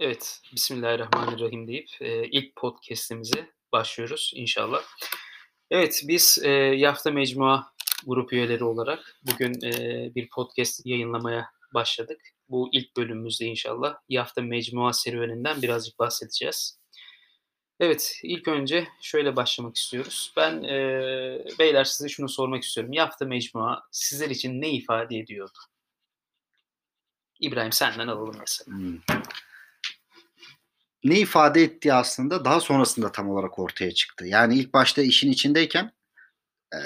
Evet, Bismillahirrahmanirrahim deyip e, ilk podcast'imize başlıyoruz inşallah. Evet, biz e, Yafta Mecmua grup üyeleri olarak bugün e, bir podcast yayınlamaya başladık. Bu ilk bölümümüzde inşallah Yafta Mecmua serüveninden birazcık bahsedeceğiz. Evet, ilk önce şöyle başlamak istiyoruz. Ben e, beyler size şunu sormak istiyorum. Yafta Mecmua sizler için ne ifade ediyordu? İbrahim senden alalım mesela. Hmm. Ne ifade ettiği aslında daha sonrasında tam olarak ortaya çıktı. Yani ilk başta işin içindeyken e,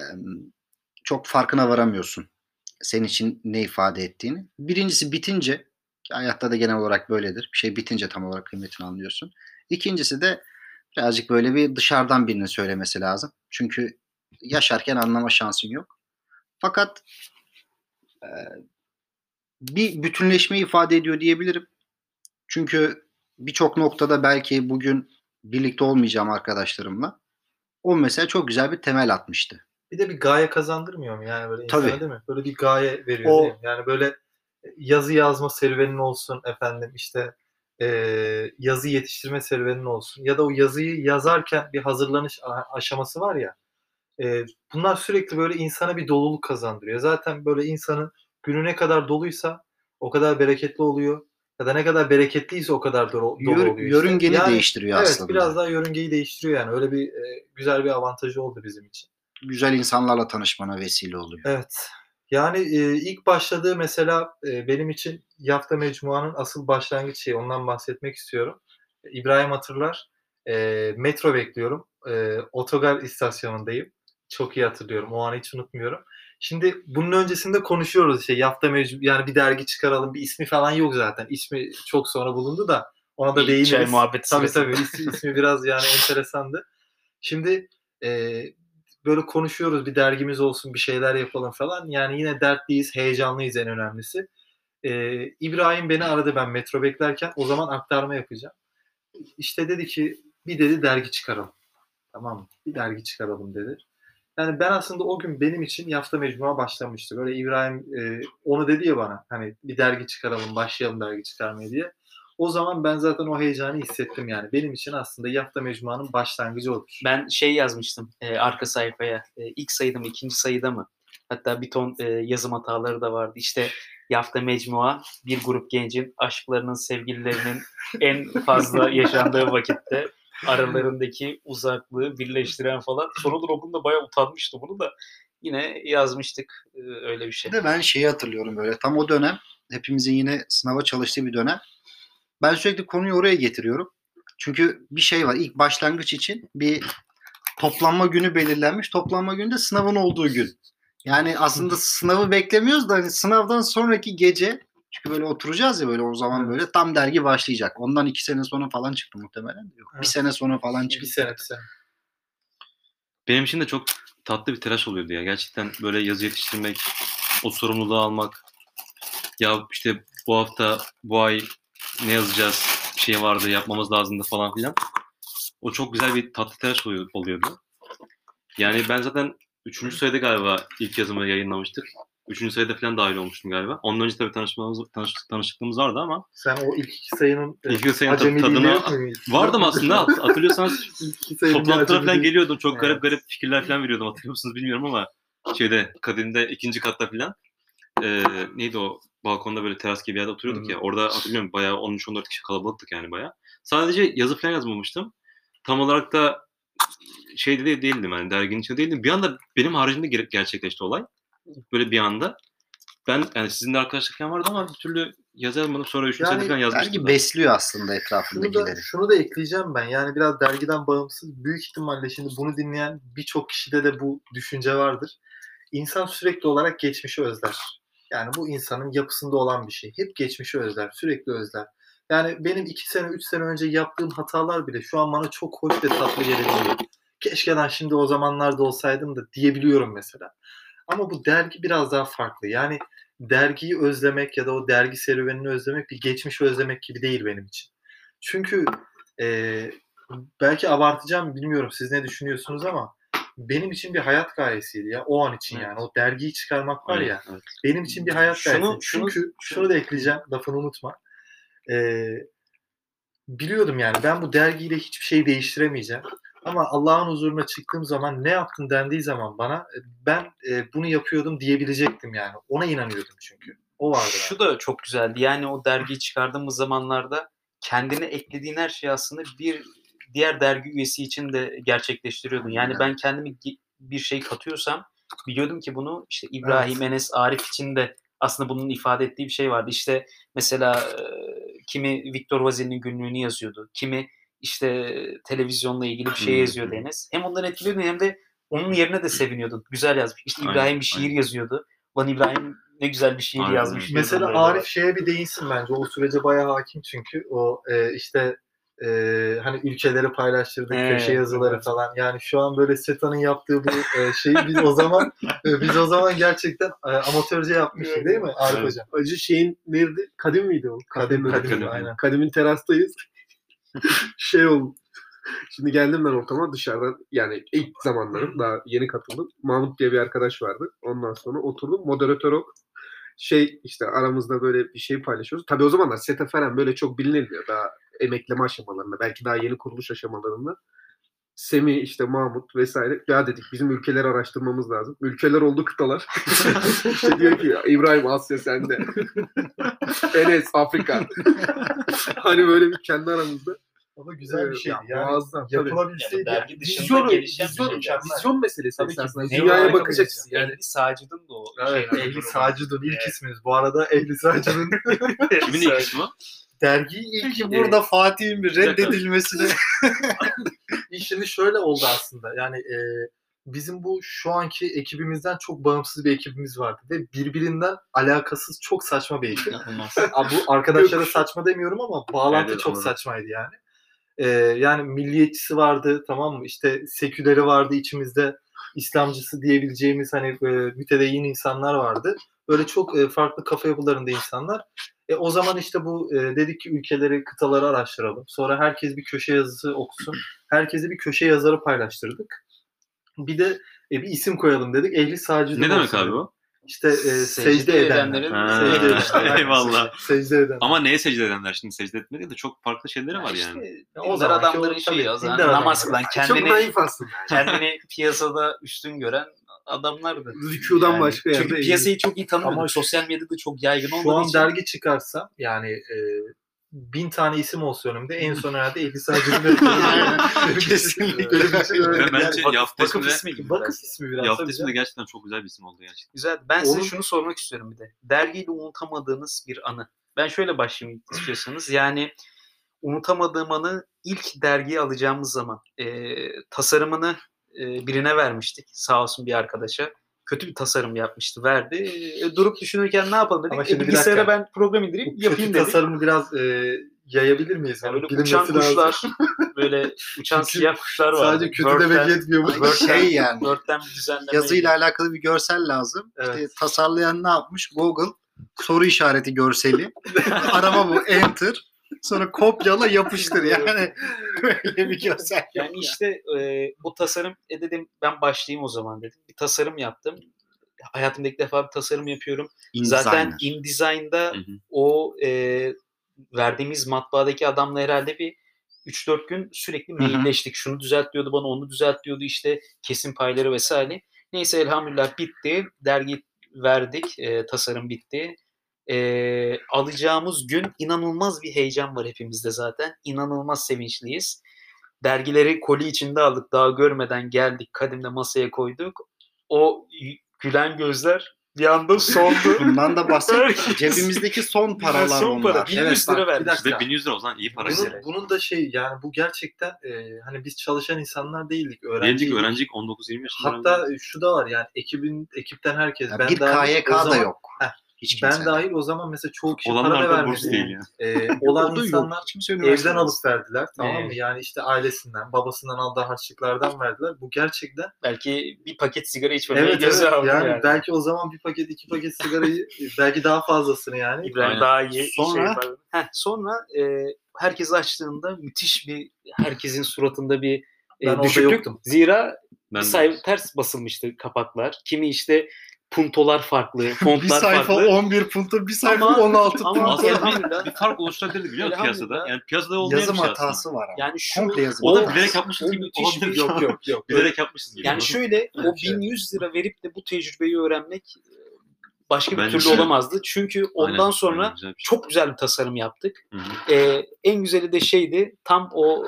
çok farkına varamıyorsun. Senin için ne ifade ettiğini. Birincisi bitince ki hayatta da genel olarak böyledir. Bir şey bitince tam olarak kıymetini anlıyorsun. İkincisi de birazcık böyle bir dışarıdan birinin söylemesi lazım. Çünkü yaşarken anlama şansın yok. Fakat e, bir bütünleşme ifade ediyor diyebilirim. Çünkü birçok noktada belki bugün birlikte olmayacağım arkadaşlarımla. O mesela çok güzel bir temel atmıştı. Bir de bir gaye kazandırmıyor mu yani böyle insana Tabii. değil mi? Böyle bir gaye veriyor O- değil mi? Yani böyle yazı yazma serüvenin olsun efendim işte e, yazı yetiştirme serüvenin olsun ya da o yazıyı yazarken bir hazırlanış aşaması var ya e, bunlar sürekli böyle insana bir doluluk kazandırıyor. Zaten böyle insanın günü ne kadar doluysa o kadar bereketli oluyor. Ya da ne kadar bereketliyse o kadar dolu, dolu Yör- oluyor. işte. yörüngeni Yani- değiştiriyor Evet aslında. biraz daha yörüngeyi değiştiriyor yani. Öyle bir e, güzel bir avantajı oldu bizim için. Güzel insanlarla tanışmana vesile oluyor. Evet. Yani e, ilk başladığı mesela e, benim için Yafta Mecmua'nın asıl başlangıç şeyi ondan bahsetmek istiyorum. İbrahim hatırlar. E, metro bekliyorum. E, otogar istasyonundayım. Çok iyi hatırlıyorum. O anı hiç unutmuyorum. Şimdi bunun öncesinde konuşuyoruz işte Yafta Mecmu yani bir dergi çıkaralım bir ismi falan yok zaten. İsmi çok sonra bulundu da ona da değiniriz. muhabbeti Tabii tabii ismi, ismi biraz yani enteresandı. Şimdi e, böyle konuşuyoruz bir dergimiz olsun bir şeyler yapalım falan. Yani yine dertliyiz, heyecanlıyız en önemlisi. Ee, İbrahim beni aradı ben metro beklerken o zaman aktarma yapacağım. İşte dedi ki bir dedi dergi çıkaralım. Tamam? Bir dergi çıkaralım dedi. Yani ben aslında o gün benim için Yafta Mecmua başlamıştı. Böyle İbrahim e, onu dedi ya bana hani bir dergi çıkaralım başlayalım dergi çıkarmaya diye. O zaman ben zaten o heyecanı hissettim yani. Benim için aslında Yafta Mecmua'nın başlangıcı olur. Ben şey yazmıştım e, arka sayfaya. E, ilk sayıda mı, ikinci sayıda mı? Hatta bir ton e, yazım hataları da vardı. İşte Yafta Mecmua bir grup gencin aşklarının, sevgililerinin en fazla yaşandığı vakitte aralarındaki uzaklığı birleştiren falan. Sonradan okulda bayağı utanmıştı bunu da. Yine yazmıştık e, öyle bir şey. De ben şeyi hatırlıyorum böyle tam o dönem hepimizin yine sınava çalıştığı bir dönem. Ben sürekli konuyu oraya getiriyorum. Çünkü bir şey var ilk başlangıç için bir toplanma günü belirlenmiş. Toplanma günü de sınavın olduğu gün. Yani aslında sınavı beklemiyoruz da hani sınavdan sonraki gece çünkü böyle oturacağız ya böyle o zaman böyle tam dergi başlayacak. Ondan iki sene sonra falan çıktı muhtemelen. Yok, bir Evet. sene sonra falan Bir çıktı. sene bir sene. Benim için de çok tatlı bir telaş oluyordu ya. Gerçekten böyle yazı yetiştirmek, o sorumluluğu almak. Ya işte bu hafta, bu ay ne yazacağız, bir şey vardı, yapmamız lazımdı falan filan. O çok güzel bir tatlı telaş oluyor- oluyordu. Yani ben zaten 3. sayıda galiba ilk yazımı yayınlamıştık. 3. sayıda falan dahil olmuştum galiba. Ondan önce tabii tanışmamız, tanış, tanışıklığımız vardı ama Sen o ilk iki sayının e, İlk iki sayının acemiliğini tadını- vardım aslında. Hat- Hatırlıyorsanız Toplantılara falan geliyordum. Çok Evet. garip garip fikirler falan veriyordum. Hatırlıyor musunuz bilmiyorum ama şeyde kadimde ikinci katta falan e, neydi o balkonda böyle teras gibi bir yerde oturuyorduk Hı. ya. Orada hatırlıyorum bayağı 13-14 kişi kalabalıktık yani bayağı. Sadece yazı falan yazmamıştım. Tam olarak da şeyde de değildim yani derginin içinde değildim. Bir anda benim haricimde ger- gerçekleşti olay. Böyle bir anda. Ben yani sizinle arkadaşlık falan vardı ama bir türlü yazamadım. Sonra 3. Yani falan yazmıştım. Dergi da. besliyor aslında Şunu da, etrafındakileri. şunu da ekleyeceğim ben. Yani biraz dergiden bağımsız. Büyük ihtimalle şimdi bunu dinleyen birçok kişide de bu düşünce vardır. İnsan sürekli olarak geçmişi özler. Yani bu insanın yapısında olan bir şey. Hep geçmişi özler. Sürekli özler. Yani benim iki sene, üç sene önce yaptığım hatalar bile şu an bana çok hoş ve tatlı gelebiliyor. Keşke lan şimdi o zamanlarda olsaydım da diyebiliyorum mesela. Ama bu dergi biraz daha farklı. Yani dergiyi özlemek ya da o dergi serüvenini özlemek bir geçmişi özlemek gibi değil benim için. Çünkü e, belki abartacağım bilmiyorum siz ne düşünüyorsunuz ama benim için bir hayat gayesiydi ya o an için Evet. yani o dergiyi çıkarmak var ya Evet. benim için bir hayat Şunu- gayesi. şunu- Çünkü şunu da ekleyeceğim lafını unutma. Ee, biliyordum yani ben bu dergiyle hiçbir şey değiştiremeyeceğim. Ama Allah'ın huzuruna çıktığım zaman ne yaptın dendiği zaman bana e, ben e, bunu yapıyordum diyebilecektim yani. Ona inanıyordum çünkü. O vardı. Şu da çok güzeldi. Yani o dergiyi çıkardığımız zamanlarda kendine eklediğin her şeyi aslında bir diğer dergi üyesi için de gerçekleştiriyordun. Yani ben kendimi bir şey katıyorsam biliyordum ki bunu işte İbrahim, Evet. Enes, Arif için de aslında bunun ifade ettiği bir şey vardı. İşte mesela kimi Viktor Vazil'in günlüğünü yazıyordu. Kimi işte televizyonla ilgili bir şey yazıyordu Enes. Hem ondan etkileniyordun hem de onun yerine de seviniyordun. Güzel yazmış. İşte Aynen, İbrahim bir şiir aynen. yazıyordu. Lan İbrahim ne güzel bir şiir Aynen. yazmış. Mesela. Arif şeye bir değinsin bence. O sürece bayağı hakim çünkü. O e, işte e, hani ülkeleri paylaştırdık, Evet, köşe yazıları evet. falan. Yani şu an böyle SETA'nın yaptığı bu e, şeyi biz o zaman e, biz o zaman gerçekten e, amatörce yapmıştık değil mi Arif Evet. hocam? Acı şeyin nerede? Kadim miydi o? Kadim, Kafenin- kadim, Kadim. aynen. Kadim'in terastayız. şey oldu. Şimdi geldim ben ortama dışarıdan yani ilk zamanlarım daha yeni katıldım. Mahmut diye bir arkadaş vardı. Ondan sonra oturdum. Moderatör o. Şey işte aramızda böyle bir şey paylaşıyoruz. Tabii o zamanlar SETA falan böyle çok bilinmiyor. Daha emekleme aşamalarında. Belki daha yeni kuruluş aşamalarında. Semih işte Mahmut vesaire. Ya dedik bizim ülkeleri araştırmamız lazım. Ülkeler oldu kıtalar. işte diyor ki İbrahim Asya sende. Enes Afrika. hani böyle bir kendi aramızda. Ama güzel bir şeydi. ya, Yani muazzam, yapılabilseydi. Yani dergi bir vizyon, şey. vizyon meselesi Tabii ki, esasında. vizyon Dünyaya bakış açısı. Yani Ehli Sacid'in de o Evet, şey. Ehli Sacidun ilk ismimiz. Bu arada Ehli Sacidun Kimin ilk ismi o? dergiyi ilk burada Fatih'in bir reddedilmesine şimdi şöyle oldu aslında. Yani e, bizim bu şu anki ekibimizden çok bağımsız bir ekibimiz vardı ve birbirinden alakasız çok saçma bir ekip. Bu arkadaşlara saçma demiyorum ama bağlantı Evet, çok anladım. saçmaydı yani. Ee, yani milliyetçisi vardı tamam mı? İşte seküleri vardı içimizde. İslamcısı diyebileceğimiz hani e, mütedeyyin insanlar vardı. Böyle çok e, farklı kafa yapılarında insanlar. E, o zaman işte bu e, dedik ki ülkeleri, kıtaları araştıralım. Sonra herkes bir köşe yazısı okusun. Herkese bir köşe yazarı paylaştırdık. Bir de e, bir isim koyalım dedik. Ehli Sacidun Ne demek olsun abi o? İşte e, secde, Secde edenler. edenlerin Secde edenler. eyvallah. Secde edenler. Ama neye secde edenler şimdi secde etmedi de çok farklı şeyleri var İşte yani. O o zamanki adamların o- şeyi dindar zaten namaz kılan, çok kendini, naif aslında. kendini piyasada üstün gören adamlardı. Rükudan başka yerde. Çünkü piyasayı çok iyi tanımıyorduk. Ama Sosyal medyada çok yaygın Şu olduğu an için. dergi çıkarsam yani e, bin tane isim olsa önümde en son herhalde Ehli Sacidun Kesinlikle. Benim için öyle. Bence Yani Yaft Vakıf ismi gibi. vakıf biraz. ismi biraz. Yaft ismi de gerçekten çok güzel bir isim oldu gerçekten. Güzel. Ben size Onun- şunu sormak istiyorum bir de. Dergiyle unutamadığınız bir anı. Ben şöyle başlayayım istiyorsanız. Yani unutamadığım anı ilk dergiyi alacağımız zaman e, tasarımını e, birine vermiştik. Sağ olsun bir arkadaşa. Kötü bir tasarım yapmıştı. Verdi. E, durup düşünürken ne yapalım dedik. Ama E, şimdi bir bilgisayara dakika. ben program indireyim Bu yapayım kötü dedik. tasarımı biraz e, yayabilir miyiz? Yani Yani böyle uçan kuşlar, böyle uçan Çünkü siyah kuşlar var. Sadece kötü demek yetmiyor. bu. Word'den, Şey yani. Word'den bir düzenleme. Yazıyla alakalı bir görsel lazım. Evet. İşte tasarlayan ne yapmış? Google soru işareti görseli. Arama bu enter. Sonra kopyala yapıştır. Yani böyle bir görsel. Yani işte e, bu tasarım e dedim ben başlayayım o zaman dedim. Bir tasarım yaptım. Hayatımda ilk defa bir tasarım yapıyorum. Zaten InDesign'da Hı hı. o e, verdiğimiz matbaadaki adamla herhalde bir 3-4 gün sürekli mailleştik. Şunu düzelt diyordu bana, onu düzelt diyordu işte kesim payları vesaire. Neyse elhamdülillah bitti. Dergi verdik. e, tasarım bitti. E, alacağımız gün inanılmaz bir heyecan var hepimizde zaten. İnanılmaz sevinçliyiz. Dergileri koli içinde aldık. Daha görmeden geldik. Kadimle masaya koyduk. O gülen gözler bir anda soldu. Bundan da bahset. Cebimizdeki son paralar Son para. onlar. 1100 bak, lira bir verdik. dakika. Ve 1100 lira o zaman iyi para. Bunun, yani. bunun da şey yani bu gerçekten e, hani biz çalışan insanlar değildik. Öğrenciydik. öğrencik 19-20 yaşında. Hatta şu da var yani ekibin ekipten herkes. Ya ben bir dahil, KYK da yok. Heh, Hiç Ben dahil o zaman mesela çoğu kişi para da Olanlar vermedi. değil ya. Ee, olan yok. insanlar Hiç kimse evden alıp verdiler tamam mı? Evet. Yani işte ailesinden, babasından aldığı harçlıklardan verdiler. Bu gerçekten Belki bir paket sigara içmemeye evet, evet aldı yani, yani. belki o zaman bir paket iki paket sigarayı belki daha fazlasını yani İbrahim daha iyi Sonra? şey. Heh, sonra e, herkes açtığında müthiş bir herkesin suratında bir e, Ben orada düşüklük. yoktum. Zira Ben say- ters basılmıştı kapaklar. Kimi işte puntolar farklı, bir fontlar sayfa farklı. 11 punto, bir sayfa Ama- 16 ama punto. Aslında bir, bir fark oluşturabilirdi biliyor musun piyasada? Yani piyasada olmayan Yazım bir şey aslında. hatası var ama. Yani şu Komple yazım O da hatası. bilerek yapmışız gibi müthiş bir- olabilir. Yok yok yok. Bilerek yapmışız gibi. yani şöyle o Evet, 1100 lira verip de bu tecrübeyi öğrenmek e, başka bir Bence türlü güzel. olamazdı. Çünkü ondan Aynen, sonra aynen, güzel bir şey. çok güzel bir tasarım yaptık. Hı hı. Ee, en güzeli de şeydi tam o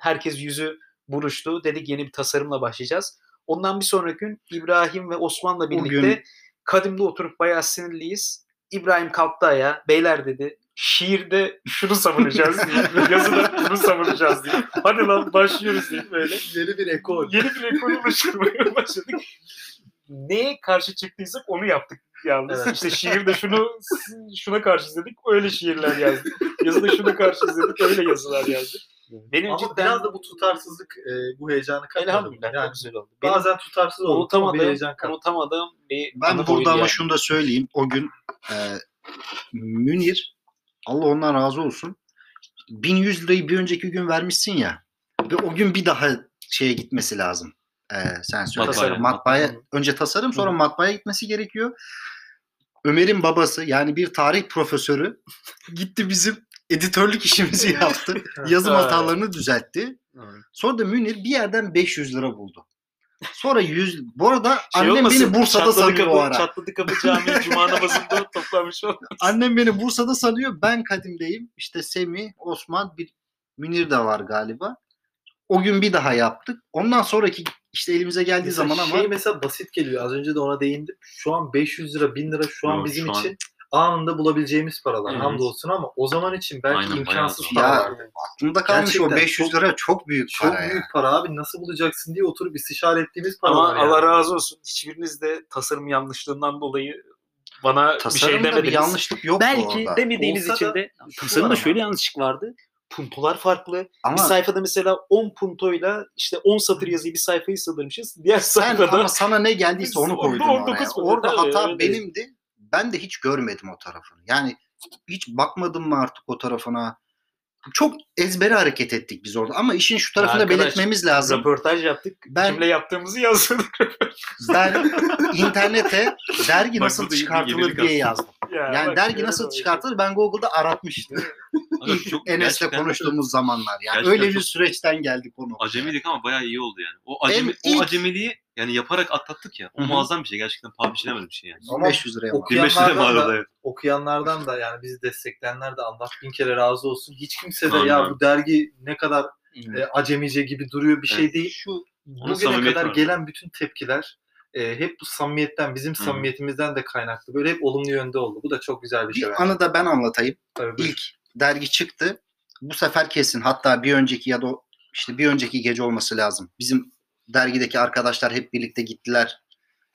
herkes yüzü buruştu. Dedik yeni bir tasarımla başlayacağız. Ondan bir sonraki gün İbrahim ve Osman'la birlikte Bugün- kadimde oturup bayağı sinirliyiz. İbrahim kalktı ayağa. Beyler dedi şiirde şunu savunacağız diye. Yazıda bunu savunacağız diye. Hadi lan başlıyoruz diye böyle. Yeni bir ekol. Yeni bir ekol oluşturmaya başladık. Neye karşı çıktıysak onu yaptık yalnız. Evet. İşte şiirde şunu şuna karşı izledik öyle şiirler yazdık. Yazıda şuna karşı izledik öyle yazılar yazdık. Benim Ama cidden biraz da bu tutarsızlık e, bu heyecanı katmadı. elhamdülillah Yani çok güzel oldu. Benim bazen tutarsız olur. ama bir heyecan katmadı. unutamadığım bir Ben burada ama yani. şunu da söyleyeyim. O gün e, Münir Allah ondan razı olsun. 1100 lirayı bir önceki gün vermişsin ya. Ve o gün bir daha şeye gitmesi lazım. E, sen söyle. Tasarım. Matbaaya, Hı. önce tasarım sonra matbaaya gitmesi gerekiyor. Ömer'in babası yani bir tarih profesörü gitti bizim editörlük işimizi yaptı. Yazım hatalarını düzeltti. Sonra da Münir bir yerden 500 lira buldu. Sonra 100 bu arada Şey annem olmasın, beni Bursa'da sanıyor o ara. Çatladı kapı cami cuma namazında toplanmış oldu. Annem beni Bursa'da sanıyor. Ben Kadim'deyim. İşte Semih, Osman, bir Münir de var galiba. O gün bir daha yaptık. Ondan sonraki işte elimize geldiği Mesela zaman ama şey mesela basit geliyor. Az önce de ona değindim. Şu an 500 lira, 1000 lira şu an Yok, bizim şu an- için anında bulabileceğimiz paralar. Evet. Hamdolsun ama o zaman için belki Aynen, imkansız zor. paralar. aklımda kalmış o Gerçekten 500 çok- lira çok büyük Çok para büyük ya. para abi. Nasıl bulacaksın diye oturup istişare ettiğimiz Ama paralar. yani. Allah razı olsun. Hiçbiriniz de tasarım yanlışlığından dolayı bana bir şey Tasarımda bir demediniz. yanlışlık yok Belki orada. demediğiniz Olsa için de tasarımda şöyle ama. yanlışlık vardı. Puntolar farklı. Ama Bir sayfada mesela 10 puntoyla işte 10 satır yazıyı bir sayfayı sığdırmışız. Diğer sen sayfada ama sana ne geldiyse onu Orada koydun 19 oraya. koydun, Orada hata benimdi. Ben de hiç görmedim o tarafını. Yani hiç bakmadım mı artık o tarafına? Çok ezbere hareket ettik biz orada. Ama işin şu tarafını Arkadaş, belirtmemiz lazım. röportaj yaptık. Ben- Kimle yaptığımızı yazdık. Ben internete dergi nasıl çıkartılır diye yazdım. Ya, Yani dergi nasıl çıkartılır ben Google'da aratmıştım. Çok Enes'le konuştuğumuz zamanlar. Yani Gerçekten öyle bir çok- süreçten geldik onu. Acemilik ama bayağı iyi oldu yani. O acemi, En ilk- o acemiliği yani yaparak atlattık ya. O muazzam bir şey. Gerçekten paha biçilemez bir şey yani. Ama 500 liraya mal. o- 25 lira bu Okuyanlardan arada da- evet. okuyanlardan da yani bizi destekleyenler de Allah bin kere razı olsun. Hiç kimse de Aynen. ya bu dergi ne kadar Evet. e, acemice gibi duruyor bir şey Evet. değil. Şu Bugüne kadar var. gelen bütün tepkiler e, hep bu samimiyetten, bizim Hı. samimiyetimizden de kaynaklı. Böyle hep olumlu yönde oldu. Bu da çok güzel bir şey. Bir anı da ben anlatayım. Tabii. İlk dergi çıktı. Bu sefer kesin. Hatta bir önceki ya da işte bir önceki gece olması lazım. Bizim dergideki arkadaşlar hep birlikte gittiler.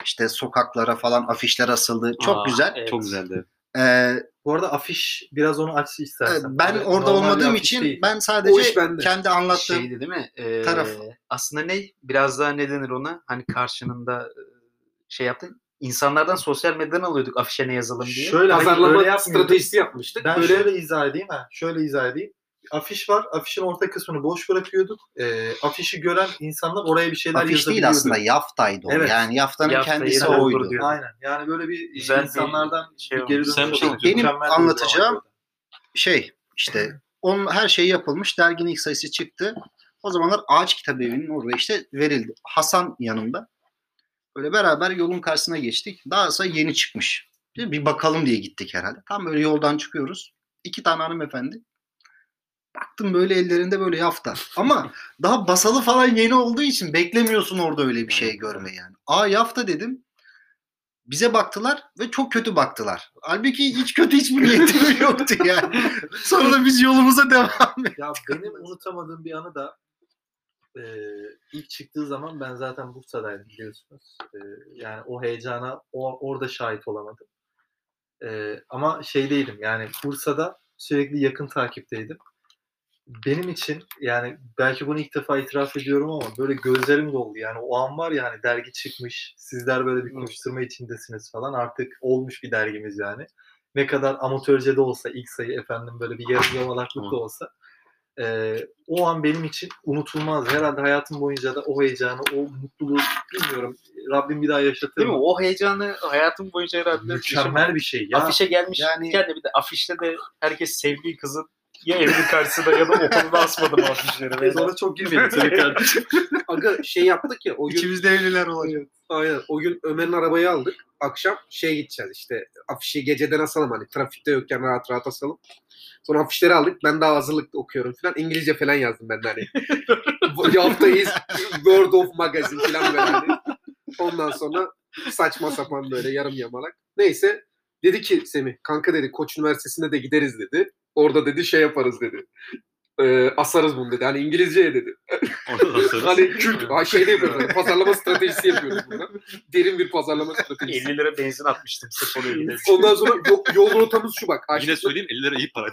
İşte sokaklara falan afişler asıldı. Çok Aa, güzel. evet. Çok güzeldi. Ee, Bu arada afiş biraz onu aç istersen. ben Böyle orada normal bir olmadığım için değil. ben sadece kendi anlattığım şeydi değil mi? Ee, taraf. Aslında ne? Biraz daha ne denir ona? Hani karşınında e, şey yaptın. İnsanlardan sosyal medyadan alıyorduk afişe ne yazalım diye. Şöyle Pazarlama stratejisi yapmıştık. Ben Böyle şöyle izah edeyim ha. Şöyle izah edeyim. Afiş var. Afişin orta kısmını boş bırakıyorduk. E, afişi gören insanlar oraya bir şeyler afiş değil yazabiliyordu. aslında yaftaydı o. Evet. Yani yaftanın Yaftayı kendisi da oydu. doldurdu. Aynen. Yani böyle bir Güzel bir insanlardan şey bir geri olmuş. dönüş şey. Benim anlatacağım şey işte onun her şey yapılmış. Derginin ilk sayısı çıktı. O zamanlar Ağaç Kitap Evi'nin orada işte verildi. Hasan yanımda. Böyle beraber yolun karşısına geçtik. Sonra yeni çıkmış. Bir bakalım diye gittik herhalde. Tam böyle yoldan çıkıyoruz. İki tane hanımefendi. Baktım böyle ellerinde böyle yafta. Ama daha basalı falan yeni olduğu için beklemiyorsun orada öyle bir şey görme yani. Aa yafta dedim. Bize baktılar ve çok kötü baktılar. Halbuki hiç kötü hiçbir niyetim yoktu yani. Sonra da biz yolumuza devam ettik. Ya benim unutamadığım bir anı da e, ilk çıktığı zaman ben zaten Bursa'daydım biliyorsunuz. E, yani o heyecana o, orada şahit olamadım. E, ama şeydeydim yani Bursa'da sürekli yakın takipteydim. Benim için yani belki bunu ilk defa itiraf ediyorum ama böyle gözlerim doldu. Yani o an var ya hani dergi çıkmış, sizler böyle bir koşturma içindesiniz falan. Artık olmuş bir dergimiz yani. Ne kadar amatörce de olsa ilk sayı efendim böyle bir yarım yamalaklık da olsa e, o an benim için unutulmaz. Herhalde hayatım boyunca da o heyecanı, o mutluluğu bilmiyorum. Rabbim bir daha yaşatır Değil mi? mı? O heyecanı hayatım boyunca herhalde Mükemmel bir şey. Ya, afişe gelmiş. yani- Yani bir de afişte de herkes sevdiği kızın ya evinin karşısında ya da okulda asmadı mı afişleri. biz ona çok girmedik tabii kardeşim. Aga şey yaptık ya o gün İçimizde evliler olacak. Aynen. O gün Ömer'in arabayı aldık. Akşam şeye gideceğiz işte. Afişi geceden asalım hani. Trafikte yokken rahat rahat asalım. Sonra afişleri aldık. Ben daha hazırlıkta okuyorum falan. İngilizce falan yazdım ben de hani. Bu haftayız. Word of Magazine falan böyle hani. Ondan sonra saçma sapan böyle yarım yamalak. Neyse. Dedi ki Semih kanka dedi Koç Üniversitesi'ne de gideriz dedi. Orada dedi şey yaparız dedi. Ee, asarız bunu dedi. Hani İngilizceye dedi. Hani kült, şey de yapıyoruz. Hani pazarlama stratejisi yapıyoruz burada. Derin bir pazarlama stratejisi. 50 lira benzin atmıştım sırf gidelim. Ondan sonra yol, yol rotamız şu bak. yine Açtık, söyleyeyim 50 lira iyi para.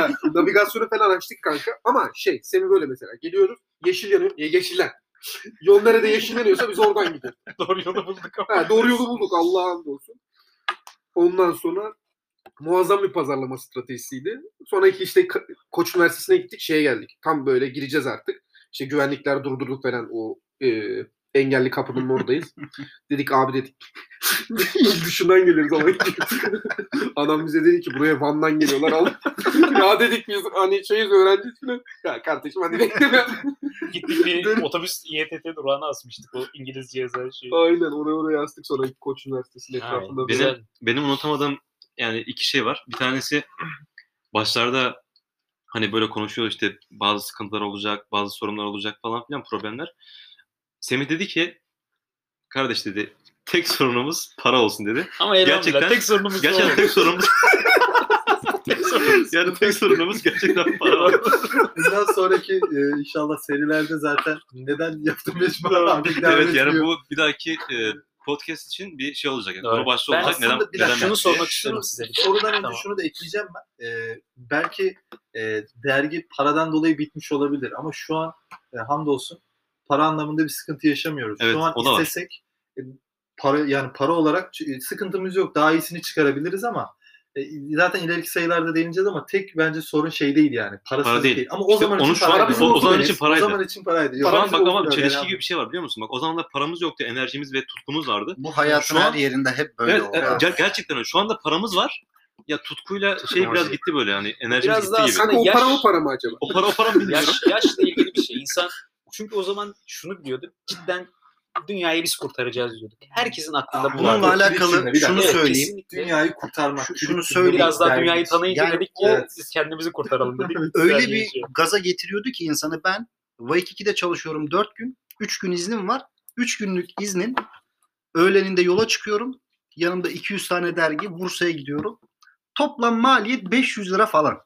Ha, navigasyonu falan açtık kanka. Ama şey Semi böyle mesela. Geliyoruz. Yeşil yanıyor. E, yeşiller. Yol nerede yeşil yanıyorsa biz oradan gidiyoruz. Doğru yolu bulduk ama. Ha, doğru yolu bulduk. Allah'a hamdolsun. Ondan sonra muazzam bir pazarlama stratejisiydi. Sonraki işte Koç Üniversitesi'ne gittik. Şeye geldik. Tam böyle gireceğiz artık. İşte güvenlikler durdurduk falan o e, engelli kapının oradayız. dedik abi dedik. İlk dışından geliriz ama. Adam bize dedi ki buraya Van'dan geliyorlar. Al. ya dedik biz hani şeyiz öğrenciyiz falan. Ya kardeşim hadi bekleme. Gittik bir otobüs İETT durağına asmıştık o İngilizce yazan şeyi. Aynen oraya oraya astık sonra Koç Üniversitesi'nin etrafında. benim- benim unutamadığım yani iki şey var. Bir tanesi başlarda hani böyle konuşuyor işte bazı sıkıntılar olacak, bazı sorunlar olacak falan filan problemler. Semih dedi ki kardeş dedi tek sorunumuz para olsun dedi. Ama Gerçekten- tek sorunumuz Gerçekten tek sorunumuz tek sorunumuz. yani tek sorunumuz gerçekten para olsun. Bundan sonraki e, inşallah serilerde zaten neden yaptım mecbur abi evet yani bu bir dahaki e, podcast için bir şey olacak. Yani. Doğru. Konu başlığı Ben olacak. Neden, bir neden şunu sormak diye. istiyorum size. Sorudan önce Tamam. şunu da ekleyeceğim ben. Ee, belki e, dergi paradan dolayı bitmiş olabilir ama şu an e, hamdolsun para anlamında bir sıkıntı yaşamıyoruz. Evet, şu an da var. istesek e, para yani para olarak sıkıntımız yok. Daha iyisini çıkarabiliriz ama zaten ileriki sayılarda değineceğiz ama tek bence sorun şey değil yani. Parasız Para değil. değil. Ama o İşte zaman onu için şu an- paraydı. o- o zaman için paraydı. O zaman için paraydı. Yok, Şu an paramız bak ama çelişki yani. gibi bir şey var biliyor musun? Bak o zamanlar paramız yoktu, enerjimiz ve tutkumuz vardı. Bu hayatın Şu an- her yerinde hep böyle Evet, oluyor. evet, ger- gerçekten. Şu anda paramız var. Ya tutkuyla şey Ama biraz şey- gitti böyle yani enerjimiz Biraz gitti daha gibi. Kanka o yaş- para o para mı acaba? O para o para mı bilmiyorum. Yaş, yaşla ilgili bir şey. İnsan çünkü o zaman şunu biliyorduk. Cidden dünyayı biz kurtaracağız diyorduk. Herkesin aklında bu Bununla vardı. alakalı Bir şunu Evet, söyleyeyim. kesinlikle. Dünyayı kurtarmak. Şu- şunu söyleyeyim. Biraz daha dünyayı tanıyınca Yani dedik ki evet. biz kendimizi kurtaralım dedik. Öyle bir şey. gaza getiriyordu ki insanı ben Waikiki'de çalışıyorum 4 gün. 3 gün iznim var. 3 günlük iznin öğleninde yola çıkıyorum. Yanımda 200 tane dergi. Bursa'ya gidiyorum. Toplam maliyet 500 lira falan.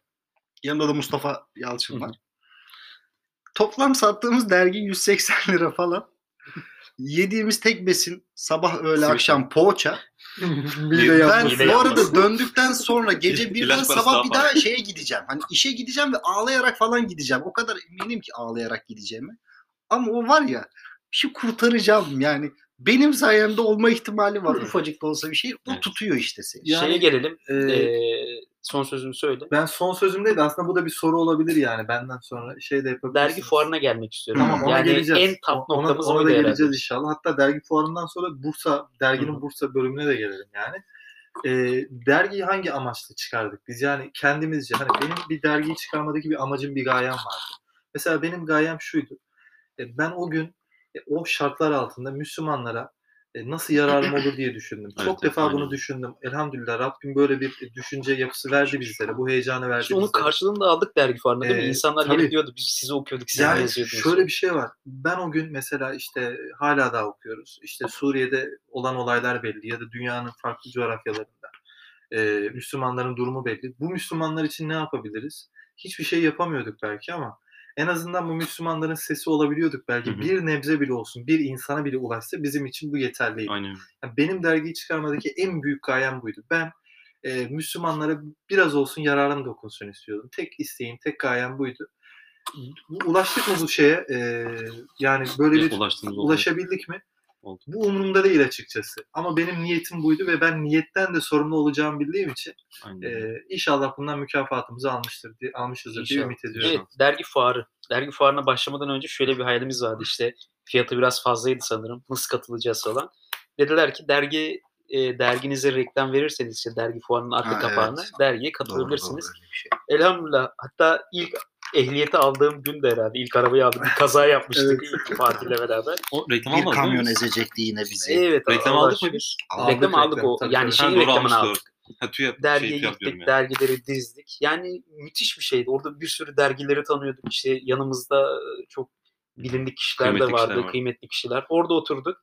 Yanımda da Mustafa Yalçın var. Toplam sattığımız dergi 180 lira falan. Yediğimiz tek besin sabah öğle Simit. akşam poğaça. Bir de Ben. Mide bu arada döndükten sonra gece birden sabah daha bir daha şeye gideceğim. Hani işe gideceğim ve ağlayarak falan gideceğim. O kadar eminim ki ağlayarak gideceğime. Ama o var ya bir şey kurtaracağım yani. Benim sayemde olma ihtimali var. Ufacık da olsa bir şey. O Evet. tutuyor işte seni. Yani- Şeye gelelim. Ee, son sözümü söyle. Ben son sözümdeydi. Aslında bu da bir soru olabilir yani benden sonra şey de yapabilirsiniz. Dergi fuarına gelmek istiyorum. Tamam ona yani geleceğiz. en top ona, noktamız ona oydu da herhalde. geleceğiz inşallah. Hatta dergi fuarından sonra Bursa, derginin Hı hı. Bursa bölümüne de gelelim yani. Ee, dergiyi hangi amaçla çıkardık biz? Yani kendimizce hani benim bir dergiyi çıkarmadaki bir amacım, bir gayem vardı. Mesela benim gayem şuydu. E, ben o gün e, o şartlar altında Müslümanlara e, nasıl yararım olur diye düşündüm. Evet, Çok defa aynen. bunu düşündüm. Elhamdülillah Rabbim böyle bir düşünce yapısı verdi bizlere. Bu heyecanı verdi İşte onun bizlere. karşılığını da aldık dergi fuarında değil mi? Ee, İnsanlar tabii. gelip diyordu biz sizi okuyorduk, siz Yani yazıyordunuz. şöyle bir şey var. Ben o gün mesela işte hala daha okuyoruz. İşte Suriye'de olan olaylar belli ya da dünyanın farklı coğrafyalarında. Ee, Müslümanların durumu belli. Bu Müslümanlar için ne yapabiliriz? Hiçbir şey yapamıyorduk belki ama en azından bu Müslümanların sesi olabiliyorduk belki. Hı hı. Bir nebze bile olsun, bir insana bile ulaşsa bizim için bu yeterliydi. Aynen. Yani benim dergiyi çıkarmadaki en büyük gayem buydu. Ben e, Müslümanlara biraz olsun yararım dokunsun istiyordum. Tek isteğim, tek gayem buydu. Bu- Ulaştık mı bu şeye? E, yani böyle bir ulaşabildik mi? Oldu. Bu umurumda değil açıkçası. Ama benim niyetim buydu ve ben niyetten de sorumlu olacağımı bildiğim için Aynen. e, inşallah bundan mükafatımızı almıştır diye, almışızdır diye ümit ediyorum. Evet, dergi fuarı. Dergi fuarına başlamadan önce şöyle bir hayalimiz vardı. İşte fiyatı biraz fazlaydı sanırım. Nasıl katılacağız falan. Dediler ki dergi e, derginize reklam verirseniz işte dergi fuarının arka Ha, kapağına evet. dergiye Doğru, katılabilirsiniz. doğru, bir şey. Elhamdülillah. Hatta ilk ehliyeti aldığım gün de herhalde. ilk arabayı aldım. Bir kaza yapmıştık ilk Fatih'le beraber. O reklam Bir kamyon ezecekti yine bizi. Evet. Reklam aldık mı biz? Reklam Aldık aldık reklam, o. tabii, yani şeyin reklamını aldık. doğru. Ha, TÜYAP Dergiye şey, TÜYAP gittik, diyorum ya. dergileri dizdik. Yani müthiş bir şeydi. Orada bir sürü dergileri tanıyorduk. İşte yanımızda çok bilindik kişiler Kıymetli de vardı, kişiler var. kıymetli kişiler. Orada oturduk.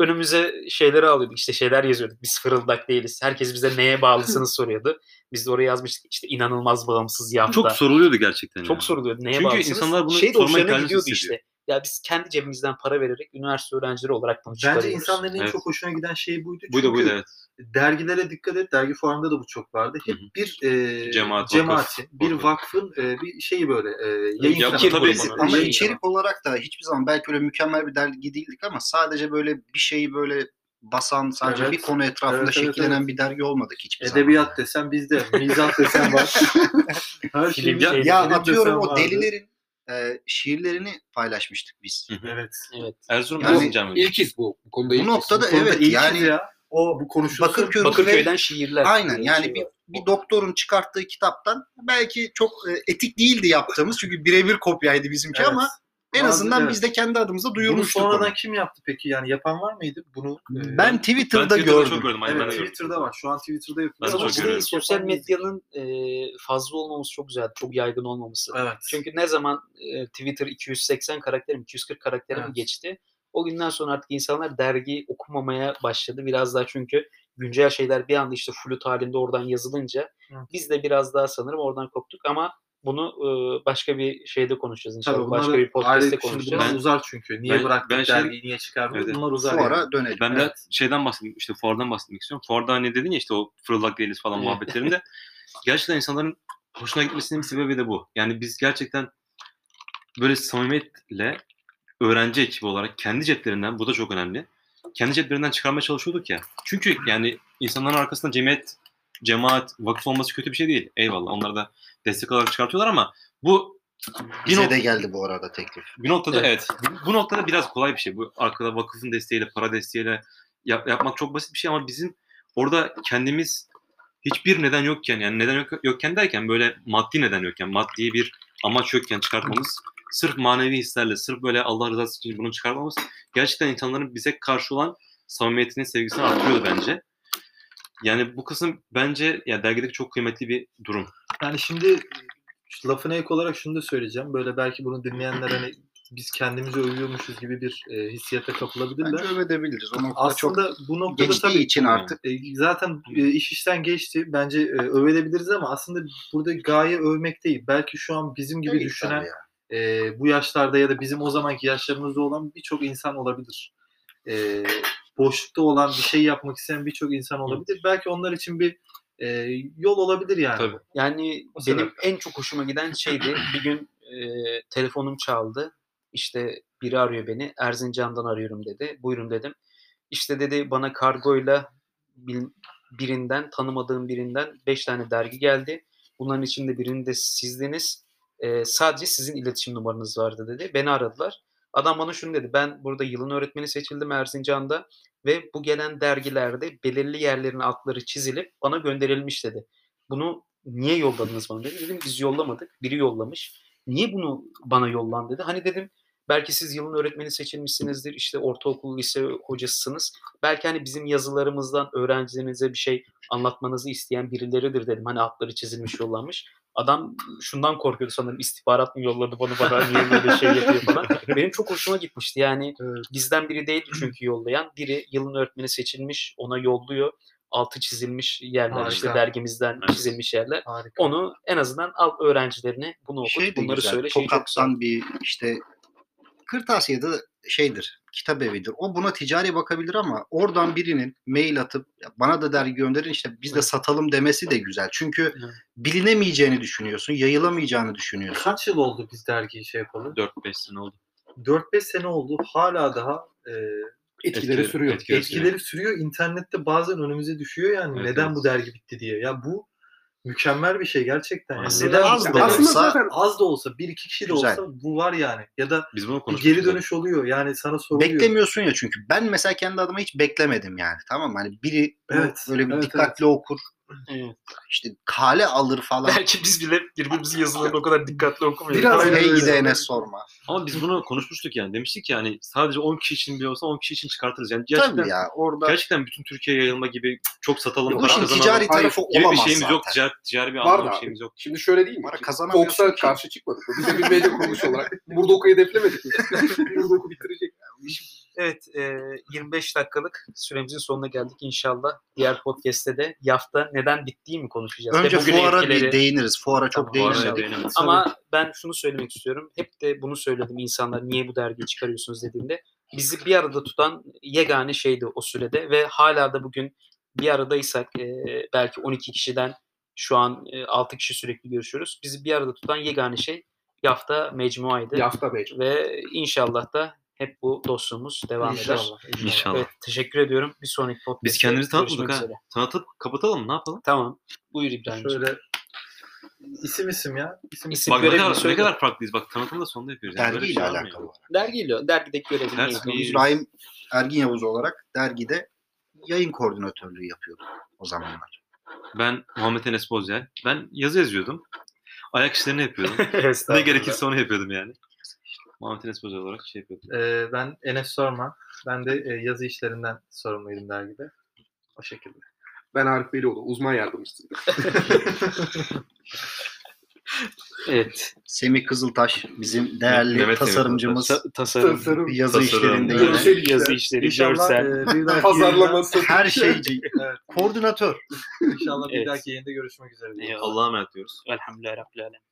Önümüze şeyleri alıyorduk. İşte şeyler yazıyorduk. Biz fırıldak değiliz. Herkes bize neye bağlısınız soruyordu. Biz de oraya yazmıştık. İşte inanılmaz bağımsız yafta. Çok soruluyordu gerçekten. Çok ya. soruluyordu. Neye Çünkü bağlısınız? insanlar bunu şey de sorma hoşlarına ihtiyacı gidiyordu işte. Ya biz kendi cebimizden para vererek üniversite öğrencileri olarak bunu Bence çıkarıyoruz. insanların en Evet. çok hoşuna giden şey buydu. Buydu Çünkü buydu evet. dergilere dikkat et. Dergi fuarında da bu çok vardı. Hep Hı hı. bir e, Cemaat, cemaatin, vakıf, bir vakfın e, bir şeyi böyle e, yayın Ya, kanalı. tabii, ama yayın içerik olarak da hiçbir zaman belki öyle mükemmel bir dergi değildik ama sadece böyle bir şeyi böyle basan sadece Evet. bir konu etrafında Evet, evet, şekillenen evet. bir dergi olmadık hiçbir kanalı. zaman. Edebiyat desen bizde, mizah desen var. Her Film şeyimiz- şey- Ya atıyorum o vardı. E, şiirlerini paylaşmıştık biz. Evet. Evet. Erzurum Yani mıydı? İlkiz bu. Bu konuda Bu ilkiz. noktada Bu evet yani ya. o bu konuşulsun. Bakırköy Bakırköy'den şiirler. Aynen yani şey bir, bir doktorun çıkarttığı kitaptan belki çok e, etik değildi yaptığımız çünkü birebir kopyaydı bizimki Evet. ama en Bazı- azından evet. biz de kendi adımıza Bunu duyurmuştuk sonradan onu. kim yaptı peki? Yani yapan var mıydı? Bunu e, Ben Twitter'da Ben Twitter'da gördüm. çok gördüm. Aynen Evet ben de gördüm. Twitter'da var. Şu an Twitter'da de Ama işte sosyal medyanın e, fazla olmaması çok güzel, çok yaygın olmaması. Evet. Çünkü ne zaman e, Twitter 280 karakter mi, 240 karaktere mi Evet. geçti? O günden sonra artık insanlar dergi okumamaya başladı. Biraz daha çünkü güncel şeyler bir anda işte flüt halinde oradan yazılınca Evet. biz de biraz daha sanırım oradan koptuk ama bunu e, başka bir şeyde konuşacağız inşallah. Tabii başka bir podcast'te konuşacağız. bunlar Ben- uzar çünkü. Niye ben- bıraktık ben şey- dergiyi, niye çıkarmadık? Evet. Bunlar uzar. Fuara yani. dönelim. Ben Evet. de şeyden bahsedeyim, işte fuardan bahsetmek istiyorum. Fuarda hani dedin ya işte o fırıldak değiliz falan muhabbetlerinde. gerçekten insanların hoşuna gitmesinin bir sebebi de bu. Yani biz gerçekten böyle samimiyetle öğrenci ekibi olarak kendi ceplerinden, bu da çok önemli. Kendi ceplerinden çıkarmaya çalışıyorduk ya. Çünkü yani insanların arkasında cemiyet, cemaat, vakıf olması kötü bir şey değil. Eyvallah. Onlar da destek olarak çıkartıyorlar ama bu bir Bize nok- de geldi bu arada teklif. bir noktada Evet. evet. Bu, noktada biraz kolay bir şey. Bu arkada vakıfın desteğiyle, para desteğiyle yap- yapmak çok basit bir şey ama bizim orada kendimiz hiçbir neden yokken yani neden yok, yokken derken böyle maddi neden yokken, maddi bir amaç yokken çıkartmamız sırf manevi hislerle, sırf böyle Allah rızası için bunu çıkartmamız gerçekten insanların bize karşı olan samimiyetini, sevgisini artırıyordu bence. Yani bu kısım bence ya dergideki çok kıymetli bir durum. Yani şimdi lafına ek olarak şunu da söyleyeceğim. Böyle belki bunu dinleyenler hani biz kendimizi övüyormuşuz gibi bir e, hissiyata kapılabilirler. Bence övebiliriz. O noktada çok Aslında bu noktada geçtiği tabii için artık E, zaten e, iş işten geçti. Bence e, övebiliriz ama aslında burada gaye övmek değil. Belki şu an bizim gibi değil düşünen e, bu yaşlarda ya da bizim o zamanki yaşlarımızda olan birçok insan olabilir. E, boşlukta olan bir şey yapmak isteyen birçok insan olabilir. Belki onlar için bir e, yol olabilir yani. Tabii. Yani O benim sebep. en çok hoşuma giden şeydi bir gün e, telefonum çaldı. İşte biri arıyor beni. Erzincan'dan arıyorum dedi. Buyurun dedim. İşte dedi bana kargoyla birinden tanımadığım birinden 5 tane dergi geldi. Bunların içinde birinde sizdiniz. E, sadece sizin iletişim numaranız vardı dedi. Beni aradılar. Adam bana şunu dedi. Ben burada yılın öğretmeni seçildim Erzincan'da ve bu gelen dergilerde belirli yerlerin altları çizilip bana gönderilmiş dedi. Bunu niye yolladınız bana dedi. Dedim biz yollamadık. Biri yollamış. Niye bunu bana yollan dedi. Hani dedim belki siz yılın öğretmeni seçilmişsinizdir. işte ortaokul, lise hocasısınız. Belki hani bizim yazılarımızdan öğrencilerinize bir şey anlatmanızı isteyen birileridir dedim. Hani altları çizilmiş yollanmış. Adam şundan korkuyordu sanırım istihbarat mı yolladı bana bana niye böyle şey yapıyor falan. Benim çok hoşuma gitmişti yani Evet. bizden biri değildi çünkü yollayan. Biri yılın öğretmeni seçilmiş ona yolluyor. Altı çizilmiş yerler Harika. işte dergimizden Evet. çizilmiş yerler. Harika. Onu en azından al öğrencilerine bunu okut şey bunları güzel. söyle. Şey çok. Tokat'tan bir işte Kırtasiye'de şeydir, kitap evidir. O buna ticari bakabilir ama oradan birinin mail atıp "Ya bana da dergi gönderin işte biz de satalım demesi de güzel. Çünkü bilinemeyeceğini düşünüyorsun, yayılamayacağını düşünüyorsun. Kaç yıl oldu biz dergiyi şey yapalım? 4-5 sene oldu. 4-5 sene oldu. Hala daha e, Etkileri Etkileri- sürüyor. etkileri- Etkileri sürüyor. İnternette bazen önümüze düşüyor yani. Evet, neden evet. bu dergi bitti diye. Ya bu mükemmel bir şey gerçekten. Yani. Aslında Neden az da Aslında olsa- zaten az da olsa bir iki kişi de Güzel. olsa bu var yani. Ya da Biz bunu bir geri dönüş oluyor. Yani sana soruluyor. Beklemiyorsun ya çünkü. Ben mesela kendi adıma hiç beklemedim yani. Tamam mı? Hani biri Evet, böyle bir evet, dikkatli okur. Evet. işte kale alır falan. Belki biz bile birbirimizin yazılarını o kadar dikkatli okumuyoruz. Biraz Aynen hey öyle. gide Enes sorma. Ama biz bunu konuşmuştuk yani. Demiştik ki yani sadece 10 kişi için bile olsa 10 kişi için çıkartırız. Yani gerçekten, Tabii ya orada gerçekten bütün Türkiye'ye yayılma gibi çok satalım. bu para işin ticari tarafı gibi bir olamaz şeyimiz zaten. yok. Ticari, ticari bir anlamda bir şeyimiz yok. Şimdi şöyle değil mi? Para Fox'a ki. karşı çıkmadık. Biz de bir medya kuruluş olarak Murdoch'u hedeflemedik mi? Murdoch'u bitirecek. Evet, e, 25 dakikalık süremizin sonuna geldik inşallah. Diğer podcast'te de yafta neden bittiği mi konuşacağız? Ve Önce bugün fuara etkileri- bir değiniriz. Fuara çok Tamam, değinelim. Ama ben şunu söylemek istiyorum. Hep de bunu söyledim insanlar niye bu dergiyi çıkarıyorsunuz dediğinde. Bizi bir arada tutan yegane şeydi o sürede ve hala da bugün bir aradaysak e, belki 12 kişiden şu an e, 6 kişi sürekli görüşüyoruz. Bizi bir arada tutan yegane şey Yafta Mecmua'ydı. Yafta mecbur. Ve inşallah da hep bu dostluğumuz devam eder. İnşallah. Evet, teşekkür ediyorum. Bir sonraki podcast'te Biz kendimizi tanıtmadık ha. üzere. Tanıtıp kapatalım? Ne yapalım? Tamam. Buyur İbrahim. Şöyle isim isim ya. İsim İsim Bak ne kadar, ne kadar farklıyız. Bak tanıtımı da sonunda yapıyoruz. Yani böyle bir Dergiyle şey alakalı. olarak. Dergiyle, dergideki görevini yapıyoruz. İbrahim Ergin Yavuz olarak dergide yayın koordinatörlüğü yapıyordum o zamanlar. Ben Muhammed Enes Bozyel. Ben yazı yazıyordum. Ayak işlerini yapıyordum. ne gerekirse onu yapıyordum yani. Muhammed Enes olarak şey yapıyordum. Ee, ben Enes Sorma. Ben de e, yazı işlerinden sorumluydum dergide. O şekilde. Ben Arif Belioğlu. Uzman yardımcısı. Evet. Semih Kızıltaş bizim değerli Mehmet Semih tasarımcımız. Ta- tasarım, Tasarım. yazı Tasarım. işlerinde yine. Görsel işler. yazı işleri, İnşallah görsel. e, Pazarlaması. Her şeyci. Evet. Koordinatör. inşallah bir Evet. dahaki yayında görüşmek üzere. Eyvallah. Allah'a emanet diyoruz. Elhamdülillah Rabbil Alemin.